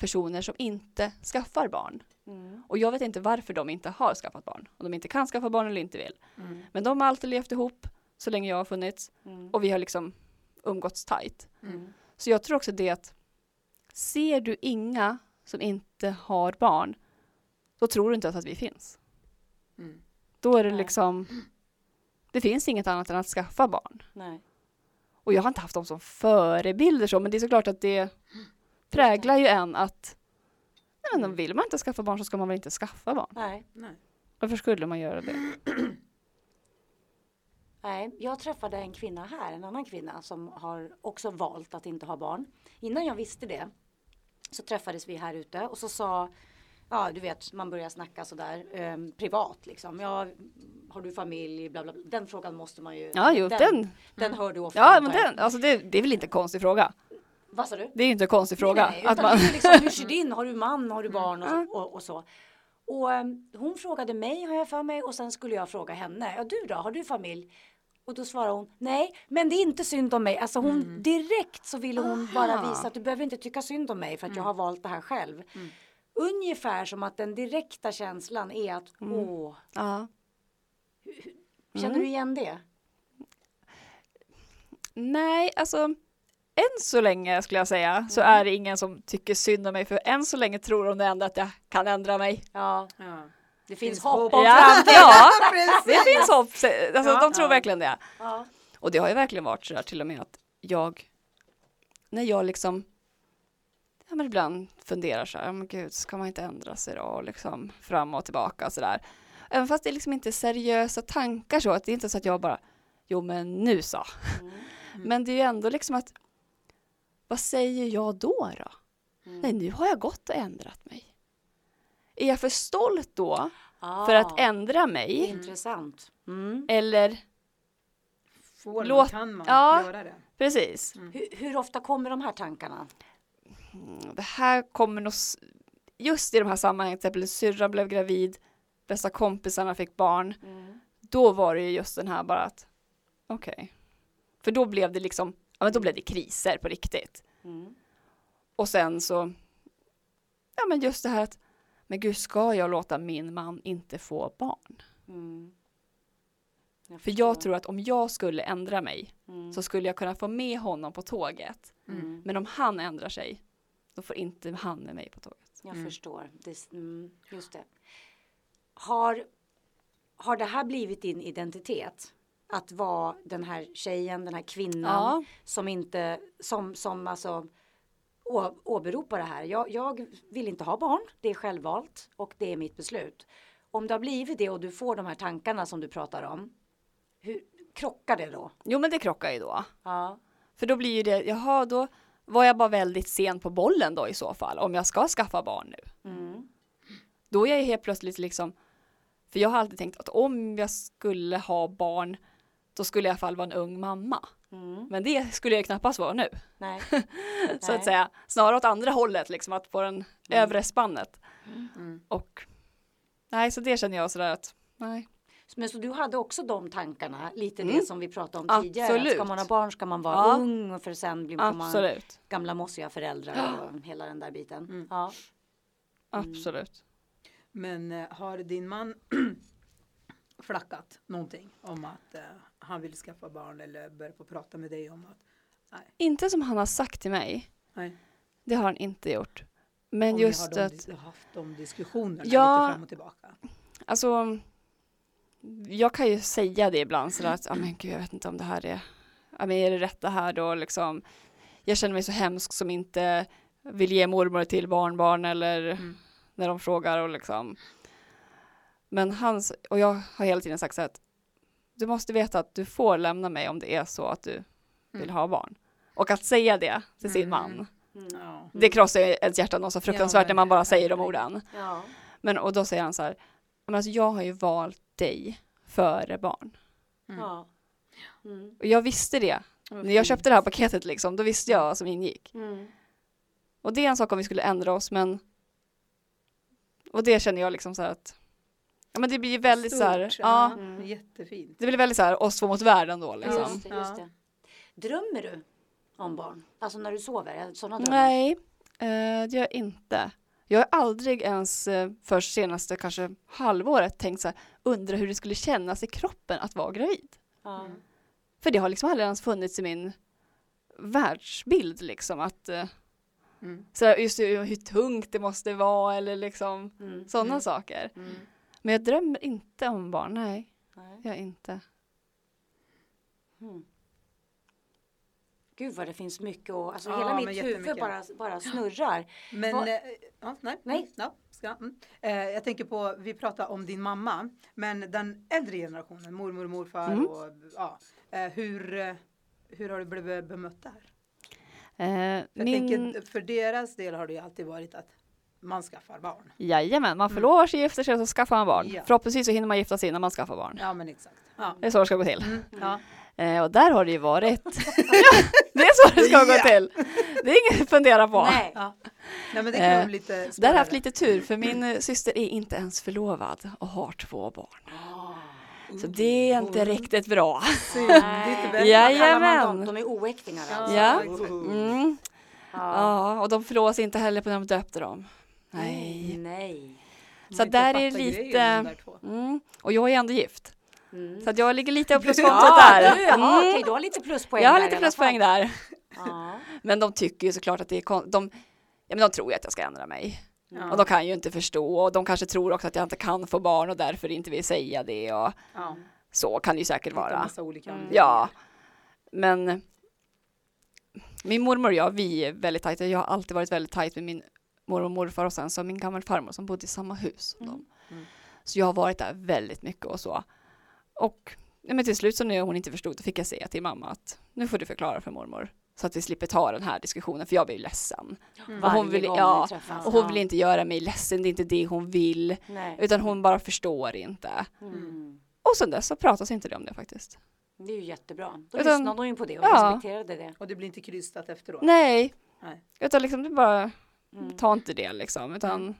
personer som inte skaffar barn. Mm. Och jag vet inte varför de inte har skaffat barn. Om de inte kan skaffa barn eller inte vill. Mm. Men de har alltid levt ihop så länge jag har funnits. Mm. Och vi har liksom umgåtts tajt. Mm. Så jag tror också det att ser du inga som inte har barn, då tror du inte att vi finns. Mm. Då är det Nej. liksom, det finns inget annat än att skaffa barn. Nej. Och jag har inte haft dem som förebilder så, men det är såklart att det präglar ju en att nej men vill man inte skaffa barn så ska man väl inte skaffa barn. Nej. Nej. Varför skulle man göra det? Nej, jag träffade en kvinna här, en annan kvinna som har också valt att inte ha barn. Innan jag visste det så träffades vi här ute och så sa Ja, du vet, man börjar snacka sådär eh, privat liksom. Ja, har du familj? Bla, bla, bla. Den frågan måste man ju. Ja, jo, den, den hör du ofta. ja men den, alltså det, det är väl inte en konstig fråga. Vad sa du? Det är inte en konstig fråga. Nej, att man, liksom, hur ser din? Har du man? Har du barn? Och, och, och så. Och ehm, hon frågade mig har jag för mig och sen skulle jag fråga henne. Ja du då, har du familj? Och då svarade hon nej, men det är inte synd om mig. Alltså hon direkt så ville hon bara Aha. visa att du behöver inte tycka synd om mig för att jag har valt det här själv. Ungefär som att den direkta känslan är att åh, ja. känner du igen det? Nej, alltså än så länge skulle jag säga så Mm. är det ingen som tycker synd om mig för än så länge tror de ändå att jag kan ändra mig. Ja, Ja. det finns, hopp om Ja, framtiden. ja det finns hopp. Alltså, Ja. de tror Ja. verkligen det. Ja. Och det har ju verkligen varit så där till och med att jag, när jag liksom, ja men ibland funderar så här, men gud, ska man inte ändra sig då, och liksom fram och tillbaka och så där. Även fast det är liksom inte är seriösa tankar så, att det är inte så att jag bara, jo men nu så. Mm. Men det är ju ändå liksom att, vad säger jag då då? Mm. Nej, nu har jag gått och ändrat mig. Är jag för stolt då Ah, för att ändra mig? Intressant. Mm. Eller, Får man, Låt- kan man ja. göra det? precis. Hur, hur ofta kommer de här tankarna? Mm, det här kommer nog, just i de här sammanhangen, till exempel syrran blev gravid, bästa kompisarna fick barn, då var det ju just den här bara att, okej. För då blev det liksom, ja men då blev det kriser på riktigt. Mm. Och sen så, ja men just det här att, men gud ska jag låta min man inte få barn? Mm. För förstår. jag tror att om jag skulle ändra mig Mm. så skulle jag kunna få med honom på tåget. Mm. Men om han ändrar sig, då får inte han med mig på tåget. Jag förstår. Det, mm, just det. Har, har det här blivit din identitet? Att vara den här tjejen, den här kvinnan Ja. som inte, som, som alltså å, åberopar det här. Jag, jag vill inte ha barn, det är självvalt och det är mitt beslut. Om det har blivit det och du får de här tankarna som du pratar om, hur krockar det då? Jo men det krockar ju då. Ja. För då blir ju det, jaha då var jag bara väldigt sen på bollen då i så fall, om jag ska skaffa barn nu. Mm. Då är jag helt plötsligt liksom, för jag har alltid tänkt att om jag skulle ha barn, då skulle jag i alla fall vara en ung mamma. Mm. Men det skulle jag knappast vara nu, Nej. så Nej. att säga. Snarare åt andra hållet, liksom att på den övre spannet. Mm. Och nej, så det känner jag sådär att, nej. Men så du hade också de tankarna, lite det Mm. som vi pratade om tidigare. Absolut. ska man ha barn ska man vara Ja. ung för sen blir man Absolut, gamla mossiga föräldrar och hela den där biten. Mm. Ja. absolut. Men eh, har din man flackat någonting om att eh, han vill skaffa barn eller börja på prata med dig om att Inte som han har sagt till mig, nej, det har han inte gjort. Men om just har att, de, haft de diskussionerna Ja. lite fram och tillbaka. Alltså, jag kan ju säga det ibland sådär att, ja men gud, jag vet inte om det här är, ja men är det rätt det här då liksom. Jag känner mig så hemsk som inte vill ge mormor till barnbarn eller Mm. när de frågar och liksom. Men hans, och jag har hela tiden sagt så att du måste veta att du får lämna mig om det är så att du vill Mm. ha barn. Och att säga det till sin Mm. man, Mm. Ja. det krossar ju ens hjärta något så fruktansvärt men när man bara säger de orden. Ja. Men och då säger han så här, men alltså jag har ju valt dig före barn. Mm. Ja. Mm. Och jag visste det. Vad När jag köpte det här paketet liksom, då visste jag vad som ingick. Mm. Och det är en sak om vi skulle ändra oss, men och det känner jag liksom så här att ja men det blir väldigt så här, Stort, ja, Mm. Jättefint. det blir väldigt så här oss två mot världen då liksom. Just det, just det. Drömmer du om barn? Alltså när du sover? Sådana drömmar? Nej, eh, det gör jag inte. Jag har aldrig ens eh, för senaste kanske halvåret tänkt så här, undra hur det skulle kännas i kroppen att vara gravid. Mm. För det har liksom aldrig ens funnits i min världsbild liksom att eh, Mm. så här, just hur, hur tungt det måste vara eller liksom Mm. sådana Mm. saker. Men jag drömmer inte om barn, nej, Nej. jag inte. Mm. Gud vad det finns mycket och alltså Ja, hela mitt huvud bara, bara snurrar. Men, Vad- eh, ja, nej. Nej. Ja, ska, mm. eh, jag tänker på, vi pratar om din mamma, men den äldre generationen, mormor och morfar Mm. och ja, eh, hur, eh, hur har du blivit bemött där? Eh, Jag min, tänker, för deras del har det ju alltid varit att man skaffar barn. jajamän, man Mm. förlovar sig, gifter sig och så skaffar man barn. Ja. Förhoppningsvis så hinner man gifta sig innan man skaffar barn. Ja men exakt. Ja. Det är så det ska gå till. Mm, ja. Eh, och där har det ju varit. ja, det är så det ska gå till. Det är inget att fundera på. Nej. Ja. Nej men det kan Eh, lite Där har jag haft lite tur för min eh, syster är inte ens förlovad och har två barn. Så det är inte riktigt bra. Jajamän. De är oäktingar alltså. Ja. Mm. Ja. Ja, och de förlovas inte heller på när de döpte dem. Nej. Nej. Så där är lite- där. Mm. Och jag är ändå gift. Mm. Så att jag ligger lite på pluskontot Ja, där. du, ja, Mm. okej, du har lite pluspoäng Jag har där lite alla pluspoäng där. Ja. Men de tycker ju såklart att det är kon- de, ja, men de tror ju att jag ska ändra mig. Ja. Och de kan ju inte förstå och de kanske tror också att jag inte kan få barn och därför inte vill säga det och Ja. så kan det ju säkert vara. Mm. Ja. Men min mormor och jag, vi är väldigt tajta. Jag har alltid varit väldigt tajt med min mormor och morfar och sen så min gammal farmor som bodde i samma hus som Mm. dem. Mm. Så jag har varit där väldigt mycket och så. Och ja, men till slut så när hon inte förstod då fick jag säga till mamma att nu får du förklara för mormor så att vi slipper ta den här diskussionen för jag blir ledsen. Mm. Varje hon vill- ja. Och hon vill inte göra mig ledsen, det är inte det hon vill. Nej. Utan hon bara förstår inte. Mm. Och sen dess så pratas inte det om det faktiskt. Det är ju jättebra. Då Utan- lyssnade hon ju på det och Ja. respekterade det. Och det blir inte krystat efteråt. Nej, Nej. utan liksom det bara Mm. ta inte det liksom, utan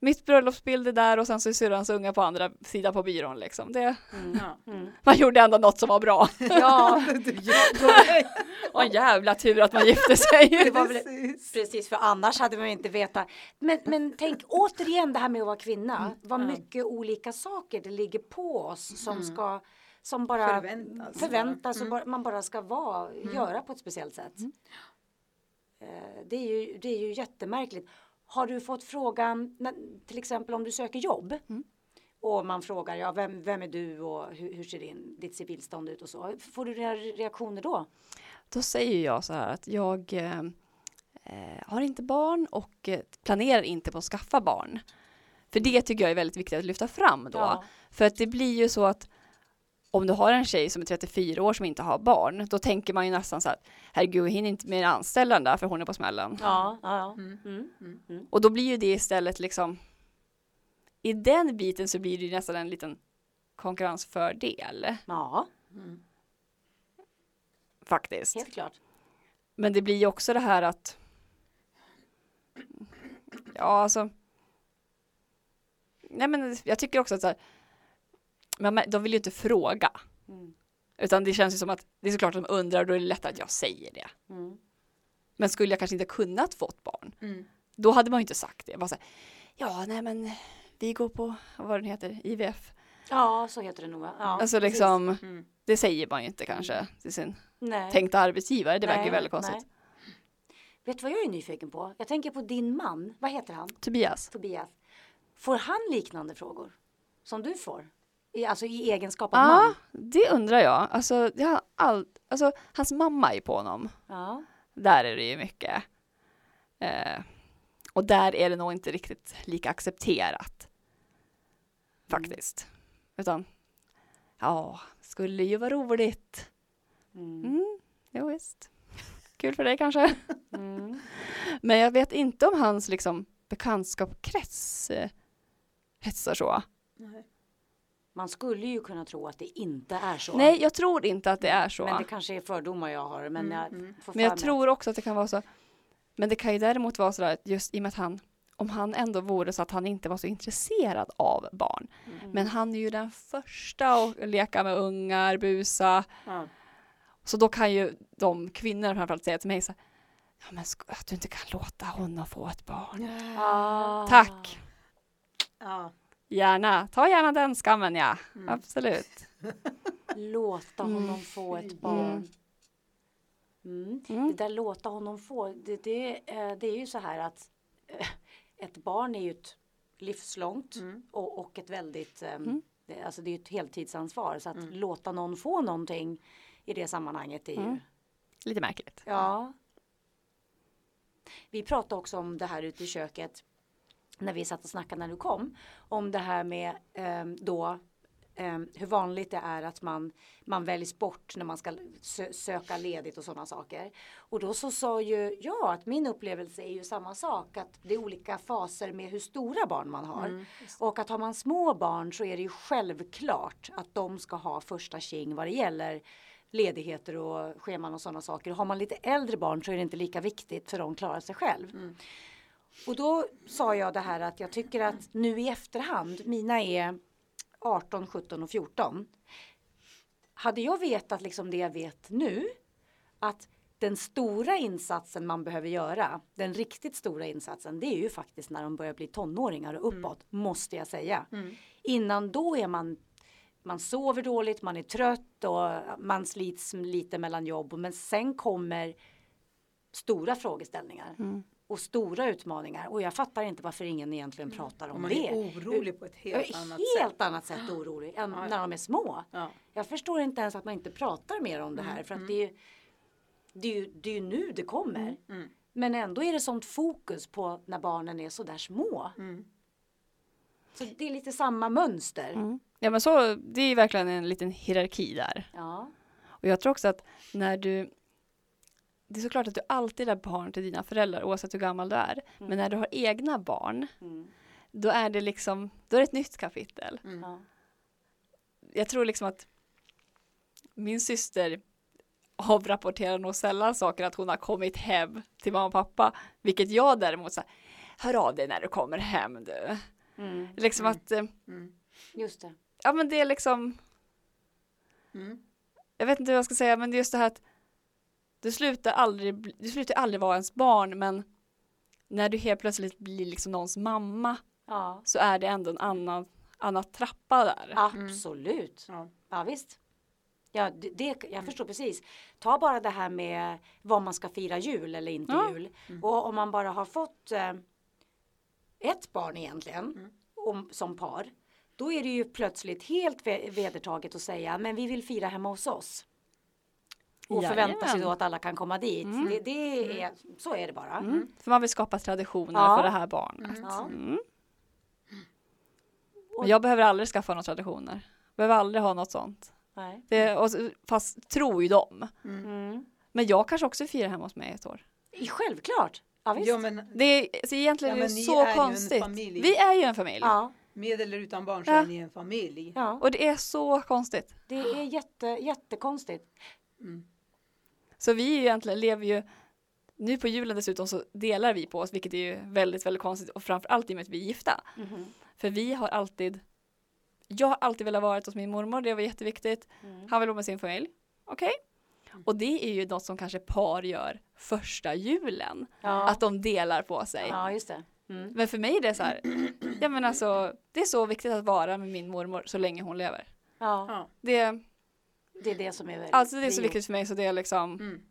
mitt bröllopsbild är där och sen så är syrrans unga på andra sidan på byrån liksom. Det, Mm. Mm. man gjorde ändå något som var bra. Ja, Och en jävla tur att man gifte sig. det var väl Precis. precis för annars hade man inte vetat. Men, men tänk återigen det här med att vara kvinna. Mm. Vad mycket olika saker det ligger på oss som Mm. ska som bara Förväntas. förväntas och Mm. bara, man bara ska vara, göra på ett speciellt sätt. Eh, Det är, ju, det är ju jättemärkligt. Har du fått frågan, till exempel om du söker jobb Mm. och man frågar ja, vem, vem är du och hur, hur ser din, ditt civilstånd ut och så. Får du några reaktioner då? Då säger jag så här att jag eh, eh, har inte barn och eh, planerar inte på att skaffa barn. För det tycker jag är väldigt viktigt att lyfta fram då. Ja. För att det blir ju så att om du har en tjej som är 34 år som inte har barn, då tänker man ju nästan så att herregud, jag hinner inte mer anställa den där för hon är på smällen. Ja, ja, ja. Mm. Mm. Och då blir ju det istället liksom, i den biten så blir det ju nästan en liten konkurrensfördel ja Mm. faktiskt. helt klart. Men det blir ju också det här att Ja, alltså Nej men jag tycker också att så här, men de vill ju inte fråga. Mm. Utan det känns ju som att det är såklart att de undrar och då är det lättare att jag säger det. Mm. Men skulle jag kanske inte kunnat fått barn, Mm. då hade man ju inte sagt det. Bara så här, ja, nej men vi går på, vad den heter, IVF. Ja, så heter det nog. Ja, alltså liksom, Mm. det säger man ju inte kanske till sin Nej. tänkta arbetsgivare. Det verkar ju Nej, väldigt konstigt. nej. Vet du vad jag är nyfiken på? Jag tänker på din man. Vad heter han? Tobias. Tobias. Får han liknande frågor? Som du får? I, alltså i egenskap av Ja, man? det undrar jag. Alltså, har all, alltså, hans mamma är på honom. Ja. Där är det ju mycket. Eh, och där är det nog inte riktigt lika accepterat. Faktiskt. Utan, ja, skulle ju vara roligt. Mm. Mm, jo, visst. Kul för dig kanske. Mm. Men jag vet inte om hans liksom bekantskapskrets eh, hetsar så. Nej. Man skulle ju kunna tro att det inte är så. Nej, jag tror inte att det är så. Men det kanske är fördomar jag har. Men Mm, jag, mm. Men jag tror också att det kan vara så. Men det kan ju däremot vara så att just i och med att han, om han ändå vore så att han inte var så intresserad av barn. att- Men han är ju den första att leka med ungar, busa. Så då kan ju de kvinnorna framförallt säga till mig så här, ja men att du inte kan låta honom få ett barn. Ah. Tack, Ja. Gärna, ta gärna den skammen ja, Mm. absolut. Låta Mm. honom få ett barn. Mm. Mm. Det där låta honom få, det, det, eh, det är ju så här att eh, ett barn är ju ett livslångt Mm. och, och ett väldigt, eh, Mm. det, alltså det är ju ett heltidsansvar. Så att Mm. låta någon få någonting i det sammanhanget är ju, Mm. Lite märkligt. ja. Vi pratade också om det här ute i köket när vi satt och snackade när du kom. Om det här med eh, då eh, hur vanligt det är att man, man väljs bort när man ska sö söka ledigt och sådana saker. Och då så sa ju jag att min upplevelse är ju samma sak, att det är olika faser med hur stora barn man har. Mm. Och att har man små barn så är det ju självklart att de ska ha första tjing vad det gäller ledigheter och scheman och sådana saker. Har man lite äldre barn så är det inte lika viktigt för de klarar sig själv. Och då sa jag det här att jag tycker att nu i efterhand, mina är 18, 17 och 14. Hade jag vetat liksom det jag vet nu, att den stora insatsen man behöver göra, den riktigt stora insatsen, det är ju faktiskt när de börjar bli tonåringar och uppåt, måste jag säga. Innan då är man man sover dåligt, man är trött och man slits lite mellan jobb. Men sen kommer stora frågeställningar och stora utmaningar. Och jag fattar inte varför ingen egentligen pratar Och om man det. är orolig på ett Jag helt är annat helt sätt. annat sätt orolig än Ja. när de är små. Ja. Jag förstår inte ens att man inte pratar mer om det här. För att det, är, ju- det, är ju, det är ju nu det kommer. Mm. Men ändå är det sånt fokus på när barnen är så där små. Mm. Så det är lite samma mönster. Mm. Ja men så, det är ju verkligen en liten hierarki där. Ja. Och jag tror också att när du det är såklart att du alltid är barn till dina föräldrar oavsett hur gammal du är. Men när du har egna barn, Mm. då är det liksom, då är det ett nytt kapitel. Ja. Jag tror liksom att min syster avrapporterar nog sällan saker att hon har kommit hem till mamma och pappa. Vilket jag däremot så här, hör av dig när du kommer hem du. Mm. Liksom att, eh, Mm. Just det. ja men det är liksom, Mm. jag vet inte hur jag ska säga, men det är just det här att du slutar aldrig, du slutar aldrig vara ens barn, men när du helt plötsligt blir liksom någons mamma Ja. så är det ändå en annan, annan trappa där. Absolut. Ja. Ja visst. Ja, det, det, jag förstår precis. Ta bara det här med vad man ska fira jul eller inte Ja. jul. Och om man bara har fått eh, ett barn egentligen om, som par. Då är det ju plötsligt helt ve- vedertaget att säga men vi vill fira hemma hos oss. Och förvänta sig Jajamän. då att alla kan komma dit. Det, det är, så är det bara. Mm. För man vill skapa traditioner Ja. för det här barnet. Ja. Mm. Jag behöver aldrig skaffa några traditioner. Behöver aldrig ha något sånt. Nej. Det, och, fast tror ju de. Mm. Men jag kanske också firar hemma hos mig ett år. Självklart. Ja, visst. Ja, men Det är, så egentligen Ja, är men det så är konstigt. Vi är ju en familj. ja. med eller utan barn så Ja. är ni en familj. ja. Och det är så konstigt. Det är jätte, jättekonstigt. Mm. Så vi egentligen lever ju nu på julen dessutom så delar vi på oss vilket är ju väldigt väldigt konstigt och framförallt i och med att vi är gifta. Mhm. För vi har alltid Jag har alltid velat vara hos min mormor, det var jätteviktigt. Mm. Han vill vara med sin familj. Okej. Och det är ju något som kanske par gör första julen. Ja. Att de delar på sig. ja, just det. Mm. Men för mig är det så här, ja men alltså, det är så viktigt att vara med min mormor så länge hon lever. Ja, Ja. Det, det är det som är alltså det är så viktigt för mig så det är liksom, Mm.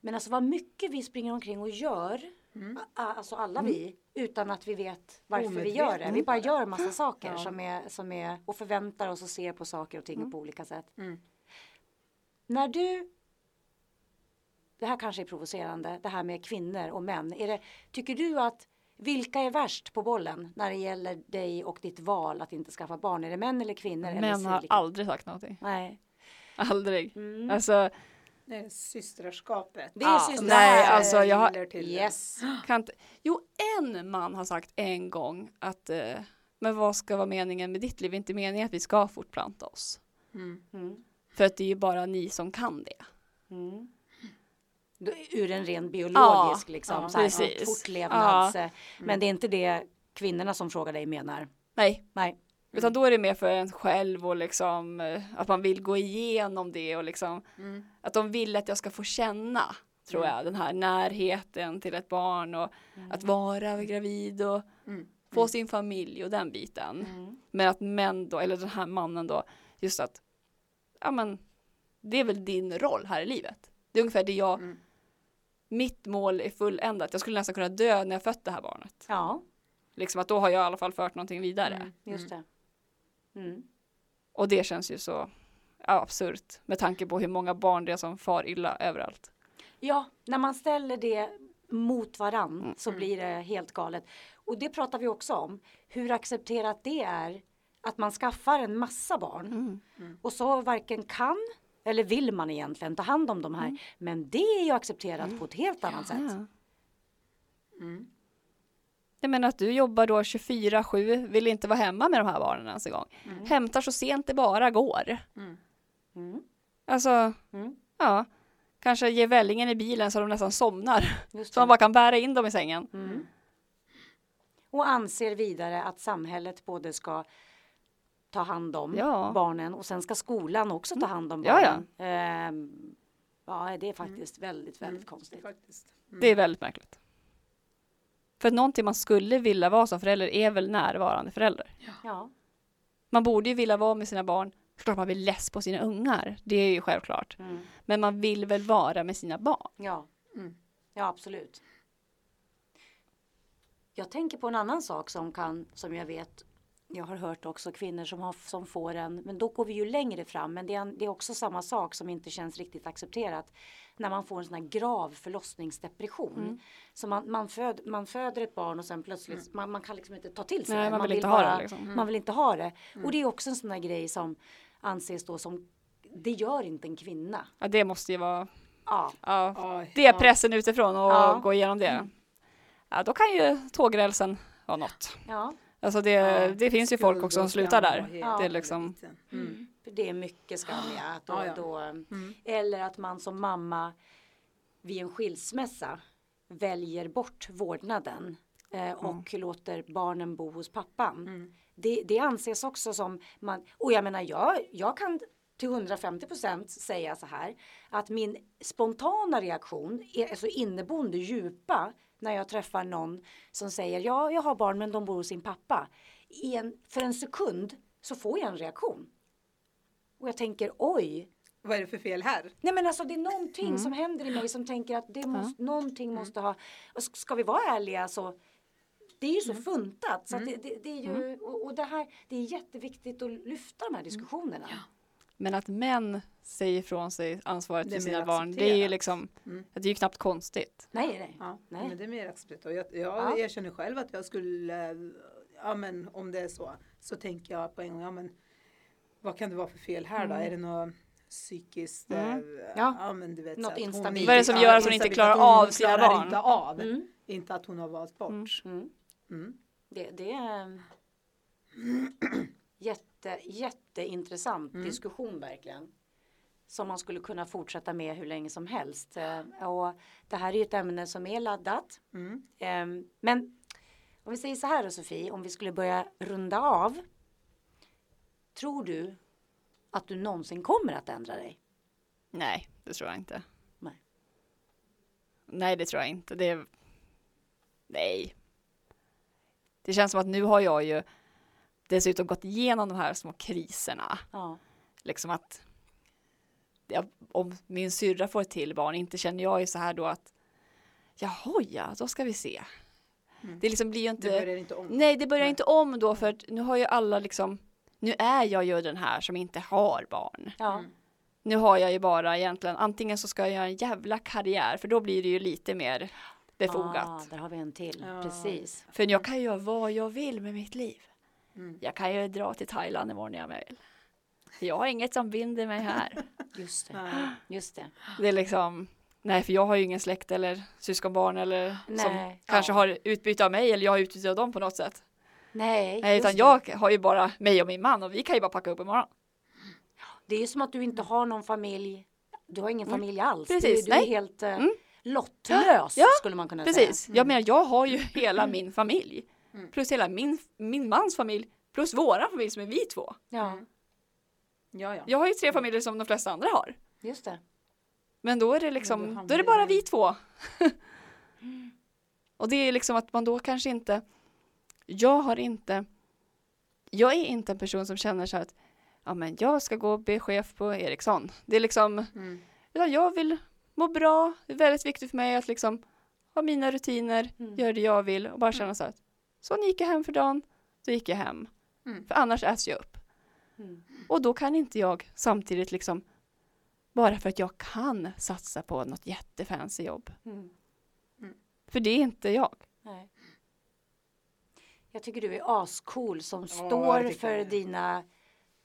Men alltså vad mycket vi springer omkring och gör, Mm. alltså alla vi, utan att vi vet varför vi gör det. Vi bara gör massa saker Ja. som, är, som är och förväntar oss och ser på saker och ting på olika sätt. Mm. När du det här kanske är provocerande, det här med kvinnor och män. Är det, tycker du att vilka är värst på bollen när det gäller dig och ditt val att inte skaffa barn? Är det män eller kvinnor? eller män har lika? aldrig sagt någonting. Nej. Aldrig. Mm. Alltså, Det är systraskapet. Det är Ja, syster- nej, alltså, jag har-. Yes. kan inte, jo en man har sagt en gång att eh, men vad ska vara meningen med ditt liv? Det är inte meningen att vi ska fortplanta oss. Mm. Mm. För att det är ju bara ni som kan det. Mm. Ur en ren biologisk liksom, ja, så här, precis. fortlevnads... Men det är inte det kvinnorna som frågar dig menar. Nej, Nej. utan då är det mer för en själv och liksom eh, att man vill gå igenom det och liksom Mm. att de vill att jag ska få känna tror jag den här närheten till ett barn och att vara gravid och Mm. få sin familj och den biten. Mm. Men att män då, eller den här mannen då, just att ja men det är väl din roll här i livet. Det är ungefär det jag, Mm. Mitt mål är fulländat. Jag skulle nästan kunna dö när jag fött det här barnet. Ja, Liksom att då har jag i alla fall fört någonting vidare. Mm. just det. Mm. Och det känns ju så ja, absurt med tanke på hur många barn det är som far illa överallt. Ja, när man ställer det mot varann Mm. så blir det helt galet. Och det pratar vi också om. Hur accepterat det är att man skaffar en massa barn Mm. och så varken kan eller vill man egentligen ta hand om de här. Men det är ju accepterat på ett helt annat sätt. Ja. Mm. Jag menar att du jobbar då 24-7, vill inte vara hemma med de här barnen ens en gång. Hämtar så sent det bara går. Mm. Mm. Alltså, Mm. ja. Kanske ger vällingen i bilen så de nästan somnar. Så man bara kan bära in dem i sängen. Mm. Och anser vidare att samhället både ska ta hand om Ja. barnen och sen ska skolan också ta hand om Ja, ja. barnen. Ehm, ja, det är faktiskt väldigt, väldigt konstigt. Faktiskt. Mm. Det är väldigt märkligt. För att någonting man skulle vilja vara som förälder är väl närvarande förälder. Ja, Man borde ju vilja vara med sina barn. Klart man blir less på sina ungar. Det är ju självklart. mm. Men man vill väl vara med sina barn. ja. Mm. ja absolut. Jag tänker på en annan sak som kan, som jag vet, jag har hört också kvinnor som, har, som får en, men då går vi ju längre fram, men det är, en, det är också samma sak som inte känns riktigt accepterat. När man får en sån här grav förlossningsdepression. Mm. Så man, man, föd, man föder ett barn och sen plötsligt, man, man kan liksom inte ta till sig Nej, det. man vill inte ha bara, det, liksom. Man vill inte ha det. Och det är också en sån där grej som anses då som, det gör inte en kvinna. Ja, det måste ju vara Ja, ja, det är pressen utifrån och Ja. gå igenom det. Ja, då kan ju tågrälsen vara något. ja. Alltså det, Ja, det finns ju folk också som slutar skam där. Ja. Det är liksom, Mm. För det är mycket skamliga. Att då, Ja, ja. Då, Mm. Eller att man som mamma vid en skilsmässa väljer bort vårdnaden eh, och låter barnen bo hos pappan. Mm. Det, det anses också som, man, och jag menar jag, jag kan till 150 procent säga så här att min spontana reaktion, är, alltså inneboende djupa, när jag träffar någon som säger ja, jag har barn men de bor hos sin pappa. I en, för en sekund så får jag en reaktion. Och jag tänker oj, Vad är det för fel här? Nej men alltså det är någonting som händer i mig som tänker att det måste, någonting måste ha, och ska vi vara ärliga så det är ju så funtat. Så att det, det, det är ju, och, och det här, det är jätteviktigt att lyfta de här diskussionerna. Men att män säger ifrån sig ansvaret för sina barn, det är ju liksom, Mm. det är ju knappt konstigt. Nej, nej. Ja, Nej. men det är mer accepterat. Och jag, jag Ja. erkänner själv att jag skulle, ja men om det är så, så tänker jag på en gång, ja men vad kan det vara för fel här då? Är det något psykiskt, Mm. eh, Ja. ja men du vet. Något instabilt. Vad är det som gör att hon inte klarar av sina klarar barn? inte av, Mm, inte att hon har valt bort. mm. Mm. Det, det är jätte, jätteintressant diskussion verkligen. Som man skulle kunna fortsätta med hur länge som helst. Eh, Och det här är ju ett ämne som är laddat. Mm. Ehm, Men om vi säger så här då Sofie, om vi skulle börja runda av. Tror du att du någonsin kommer att ändra dig? Nej, det tror jag inte. Nej. Nej, det tror jag inte. Det. Nej. Det känns som att nu har jag ju dessutom gått igenom de här små kriserna. Ja. Liksom att ja, om min syrra får ett till barn, inte känner jag ju så här då att jaha ja, då ska vi se. Mm. Det liksom blir ju Det inte börjar inte om. Nej, det börjar Nej. inte om då för att nu har ju alla liksom nu är jag ju den här som inte har barn. Ja. Mm. Nu har jag ju bara egentligen antingen så ska jag göra en jävla karriär för då blir det ju lite mer befogat. Ah, där har vi en till. Ja. Precis. För jag kan ju göra vad jag vill med mitt liv. Mm. Jag kan ju dra till Thailand imorgon om jag vill. Jag har inget som binder mig här. Just det. Just det. Det är liksom, nej för jag har ju ingen släkt eller syskonbarn eller som Nej. kanske Ja. har utbyte av mig eller jag har utbyte av dem på något sätt. Nej, Nej, utan det. jag har ju bara mig och min man och vi kan ju bara packa upp imorgon. Det är ju som att du inte har någon familj. Du har ingen familj alls. Mm. Precis, Du, du är helt eh, Mm. lottlös Ja, skulle man kunna Precis, säga. jag menar jag har ju hela min familj. Mm. Plus hela min, min mans familj. Plus våran familj som är vi två. Ja, Ja, ja. Jag har ju tre familjer som de flesta andra har. just det. Men då är det liksom, då är det bara vi två. och det är liksom att man då kanske inte, jag har inte, jag är inte en person som känner så här att, ja men jag ska gå och bli chef på Ericsson. Det är liksom, Mm. utan jag vill må bra, det är väldigt viktigt för mig att liksom ha mina rutiner, Mm. göra det jag vill och bara känna så här att, så nu gick jag hem för dagen, då gick jag hem. Mm. För annars äts jag upp. Mm. Och då kan inte jag samtidigt liksom bara för att jag kan satsa på något jättefancy jobb. Mm. För det är inte jag. Nej. Jag tycker du är ascool som det står för dina,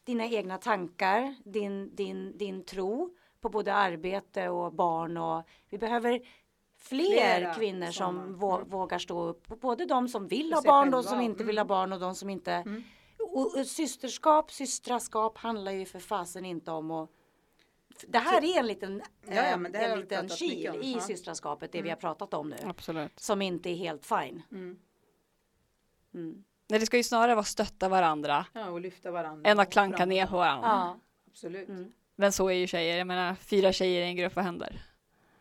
dina egna tankar, din, din, din tro på både arbete och barn och vi behöver fler Flera kvinnor som sådana. vå, Mm. vågar stå upp. Både de som vill ha barn, de som inte vill ha Mm. barn och de som inte. Mm. Och, och systerskap, systraskap handlar ju för fasen inte om att det här är en liten, Ja, ja, eh, en vi liten kil om, i ja. systraskapet, det vi Mm. har pratat om nu. Absolut. Som inte är helt fine. Mm. Mm. Nej, det ska ju snarare vara stötta varandra Ja, och lyfta varandra. än att klanka ner på varandra. Ja. Absolut. Mm. Men så är ju tjejer. Jag menar, fyra tjejer i en grupp, vad händer?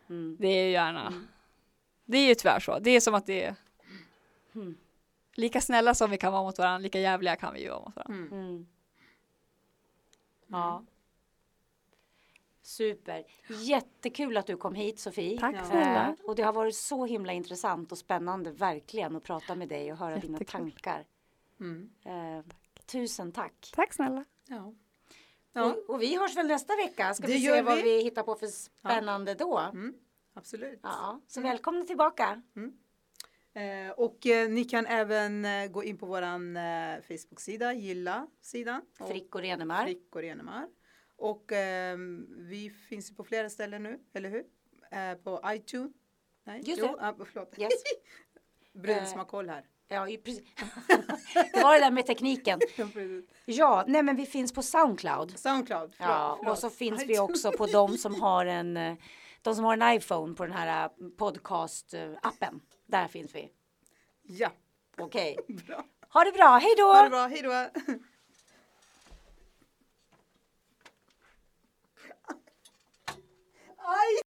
Mm. Det är ju gärna. Mm. Det är ju tyvärr så. Det är som att det är Mm. lika snälla som vi kan vara mot varandra, lika jävliga kan vi ju vara mot varandra. Mm. Mm. Ja. Super. Jättekul att du kom hit Sofie. Tack snälla. Eh, och det har varit så himla intressant och spännande verkligen att prata med dig och höra dina Jättekul. tankar. Mm. Eh, tusen tack. Tack snälla. Ja. Ja, Och, och vi hörs väl nästa vecka. Ska Det vi se vad vi. vi hittar på för spännande då. mm. absolut. Ja, så välkomna tillbaka. Eh, och eh, ni kan även eh, gå in på våran eh, Facebook-sida, gilla sidan. och- Frickor Enemar. Frickor Enemar. Och ehm, vi finns på flera ställen nu, eller hur? Eh, på iTunes. Nej, Just jo, det. ah, förlåt. Yes. Brunsmakoll här. Ja, precis. det var det där med tekniken. Ja, nej men vi finns på Soundcloud. Soundcloud. Förlåt, Ja, förlåt. och så finns vi också på de som har en eh, de som har en iPhone på den här eh, podcast-appen. Där finns vi. Ja, Okej. bra. Ha det bra, hej då! Ha det bra, hej då. Aj!